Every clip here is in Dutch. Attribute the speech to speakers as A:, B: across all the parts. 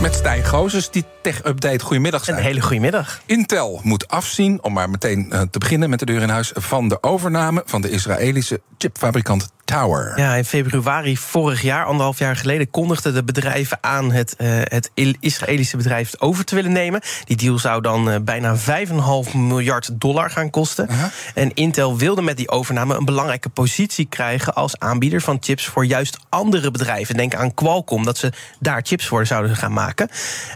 A: Met Stijn Gozes, die tech-update. Goedemiddag, Stijn.
B: Een hele goede middag.
A: Intel moet afzien, om maar meteen eh, te beginnen met de deur in huis... van de overname van de Israëlische chipfabrikant Tower.
B: Ja, in februari vorig jaar, anderhalf jaar geleden, kondigden de bedrijven aan het, eh, het Israëlische bedrijf over te willen nemen. Die deal zou dan eh, bijna 5,5 miljard dollar gaan kosten. En Intel wilde met die overname een belangrijke positie krijgen als aanbieder van chips voor juist andere bedrijven. Denk aan Qualcomm, dat ze daar chips voor zouden gaan maken.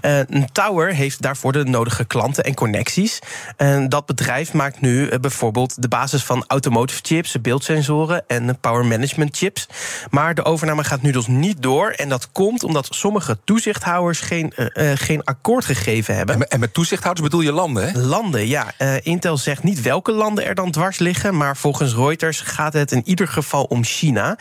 B: Eh, een Tower heeft daarvoor de nodige klanten en connecties. En dat bedrijf maakt nu eh, bijvoorbeeld de basis van automotive chips, beeldsensoren en power management chips. Maar de overname gaat nu dus niet door. En dat komt omdat sommige toezichthouders geen, eh, geen akkoord gegeven hebben.
A: En met- En met toezichthouders bedoel je landen, hè?
B: Landen, ja. Intel zegt niet welke landen er dan dwars liggen. Maar volgens Reuters gaat het in ieder geval om China.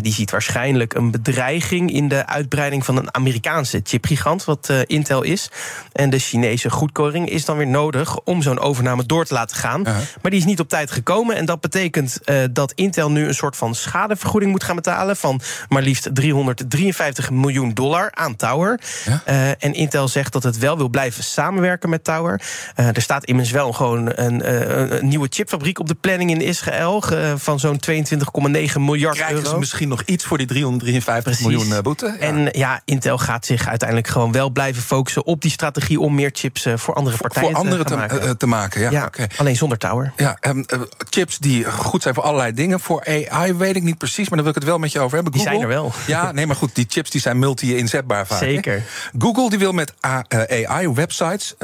B: Die ziet waarschijnlijk een bedreiging in de uitbreiding van een Amerikaanse chipgigant, wat eh, Intel is. En de Chinese goedkeuring is dan weer nodig om zo'n overname door te laten gaan. Maar die is niet op tijd gekomen. En dat betekent eh, dat Intel nu een soort van schadevergoeding moet gaan betalen van maar liefst 353 miljoen dollar aan Tower. Eh, en Intel zegt dat het wel wil blijven samenwerken met Tower. Er staat immers wel gewoon een, een nieuwe chipfabriek op de planning in Israël van zo'n 22,9 miljard
A: Krijgen
B: euro.
A: ze misschien nog iets voor die 353
B: Precies.
A: miljoen boete? Ja.
B: En ja, Intel gaat zich uiteindelijk gewoon wel blijven focussen op die strategie om meer chips eh, voor andere partijen
A: voor
B: te,
A: te,
B: maken.
A: eh, te maken, ja.
B: alleen zonder Tower.
A: Ja, ehm, eh, chips die goed zijn voor allerlei dingen. Voor AI weet ik niet precies, maar daar wil ik het wel met je over hebben.
B: Die
A: Google-
B: zijn er wel.
A: Ja, nee, maar goed, die chips die zijn multi-inzetbaar vaak. hè?
B: Zeker.
A: Google die wil met A- eh, AI-websites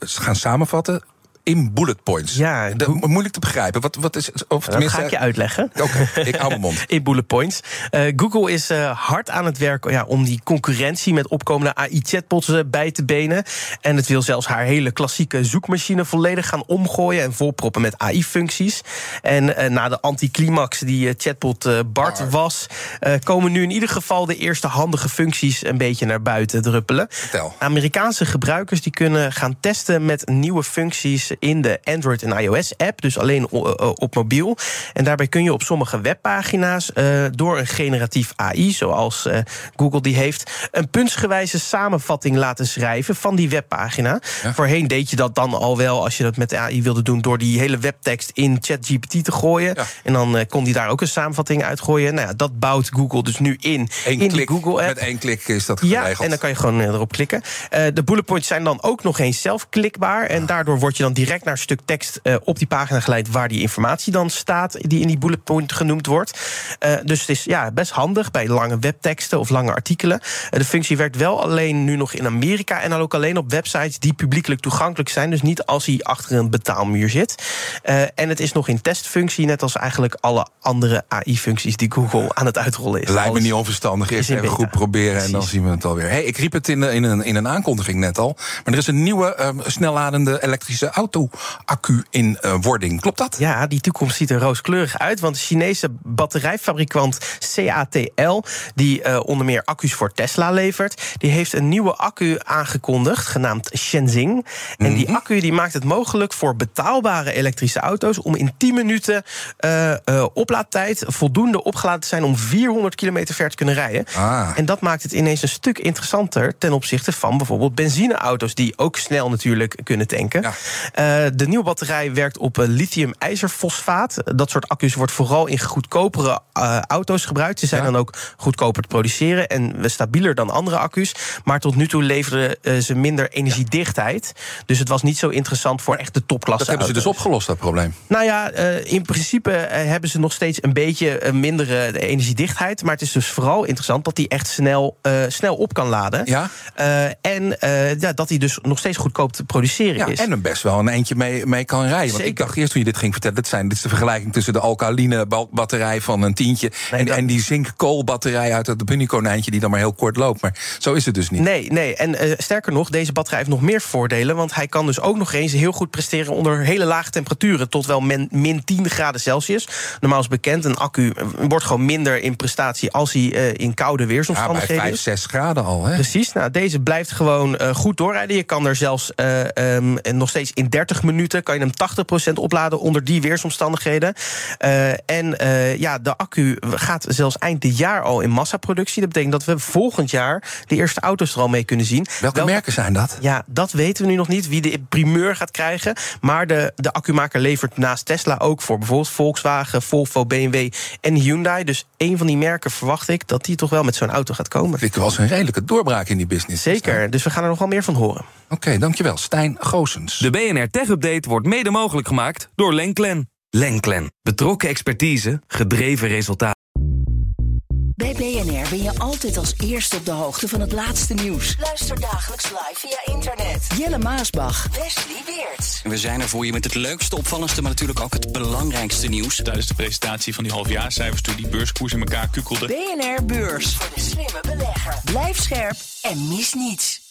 A: gaan samenvatten in bullet points.
B: Ja,
A: De- moeilijk te begrijpen. Wat, wat is, of
B: Dat ga ik je uitleggen.
A: Oké, ik hou mijn mond.
B: In bullet points. Eh, Google is eh, hard aan het werk ja, om die concurrentie met opkomende AI-chatbots eh, bij te benen. En het wil zelfs haar hele klassieke zoekmachine volledig gaan omgooien en volproppen met AI-functies. En na de anticlimax die chatbot Bart was, komen nu in ieder geval de eerste handige functies een beetje naar buiten druppelen.
A: Vertel.
B: Amerikaanse gebruikers die kunnen gaan testen met nieuwe functies in de Android en iOS app, dus alleen o- eh, op mobiel. En daarbij kun je op sommige webpagina's eh, door een generatief AI, zoals eh, Google die heeft, een puntsgewijze samenvatting laten schrijven van die webpagina. Voorheen deed je dat dan al wel als je dat met de AI wilde doen, door die hele webtekst in ChatGPT te gooien. En dan eh, kon die daar ook een samenvatting uitgooien. Nou ja, dat bouwt Google dus nu in
A: Eén
B: in
A: klik,
B: die Google app.
A: Met één klik is dat
B: Ja,
A: geregeld.
B: en dan kan je gewoon eh, erop klikken. Eh, de bullet points zijn dan ook nog eens zelf klikbaar. En daardoor word je dan direct naar een stuk tekst eh, op die pagina geleid... waar die informatie dan staat, die in die bullet point genoemd wordt. Eh, dus het is ja, best handig bij lange webteksten of lange artikelen. Eh, de functie werkt wel alleen nu nog in Amerika... en dan ook alleen op websites die publiekelijk toegankelijk zijn. Dus niet als hij achter een betaalmuur zit. En het is nog in testfunctie, net als eigenlijk alle andere AI-functies... die Google aan het uitrollen is.
A: Lijkt me niet onverstandig. Eerst even goed proberen en dan zien we het alweer. Hey, ik riep het in, in, een, in een aankondiging net al. Maar er is een nieuwe ehm, snelladende elektrische auto-accu in eh, wording. Klopt dat?
B: Ja, die toekomst ziet er rooskleurig uit. Want de Chinese batterijfabrikant CATL, die eh, onder meer accu's voor Tesla levert, die heeft een nieuwe accu aangekondigd, genaamd Shenzing. En die accu die maakt het mogelijk voor betaalbare elektrische auto's om in 10 minuten eh, oplaadtijd voldoende opgeladen te zijn om 400 kilometer ver te kunnen rijden.
A: Ah.
B: En dat maakt het ineens een stuk interessanter ten opzichte van bijvoorbeeld benzineauto's, die ook snel natuurlijk kunnen tanken.
A: Ja.
B: Eh, de nieuwe batterij werkt op eh, lithium-ijzerfosfaat. Dat soort accu's wordt vooral in goedkopere eh, auto's gebruikt. Ze zijn
A: Ja.
B: dan ook goedkoper te produceren en stabieler dan andere accu's. Maar tot nu toe leverden eh, ze minder energiedichtheid. Dus het was niet zo interessant voor echt de topklasse
A: Dat hebben ze dus opgelost, dat probleem.
B: Nou ja, in principe hebben ze nog steeds een beetje een mindere energiedichtheid. Maar het is dus vooral interessant dat die echt snel, snel op kan laden.
A: Ja.
B: En ja, dat die dus nog steeds goedkoop te produceren
A: Ja,
B: is.
A: en een best wel een eentje mee, mee kan rijden. Want ik dacht eerst toen je dit ging vertellen... Dit, zijn, dit is de vergelijking tussen de alkaline ba- batterij van een tientje...
B: Nee,
A: en,
B: dat-
A: en die zinkkoolbatterij uit het bunnykonijntje... die dan maar heel kort loopt. Maar zo is het dus niet.
B: Nee, nee. En eh, sterker nog, deze batterij heeft nog meer voordelen. Want hij kan dus ook nog eens heel goed presteren onder hele lage temperaturen. Tot wel min, min 10 graden Celsius. Normaal is bekend, een accu eh, wordt gewoon minder in prestatie als hij eh, in koude
A: Ja, bij
B: weersomstandigheden
A: 5,
B: is.
A: 6 graden al. Hè?
B: Precies, nou, deze blijft gewoon goed doorrijden. Je kan er zelfs en nog steeds in 30 minuten... kan je hem 80% opladen onder die weersomstandigheden. Eh, en eh, ja, de accu gaat zelfs eind dit jaar al in massaproductie. Dat betekent dat we volgend jaar de eerste auto's er al mee kunnen zien.
A: Welke merken zijn dat?
B: Ja, dat weten we nu nog niet, wie de primeur gaat krijgen. Maar de, de accumaker levert naast Tesla ook voor bijvoorbeeld Volkswagen, Volvo, BMW en Hyundai. Dus een van die merken verwacht ik dat die toch wel met zo'n auto gaat komen.
A: Ik was een redelijke doorbraak in die business.
B: Zeker, dus we gaan er nog wel meer van horen.
A: Oké, dankjewel. Stijn Goosens.
C: De BNR Tech Update wordt mede mogelijk gemaakt door Lenklen. Lenklen. Betrokken expertise, gedreven resultaten.
D: Bij BNR ben je altijd als eerste op de hoogte van het laatste nieuws. Luister dagelijks live via internet. Jelle Maasbach. Wesley Weerts.
E: We zijn er voor je met het leukste, opvallendste, maar natuurlijk ook het belangrijkste nieuws.
F: Tijdens de presentatie van die halfjaarcijfers toen die beurskoers in elkaar kukkelde.
D: BNR Beurs. Voor de slimme belegger. Blijf scherp en mis niets.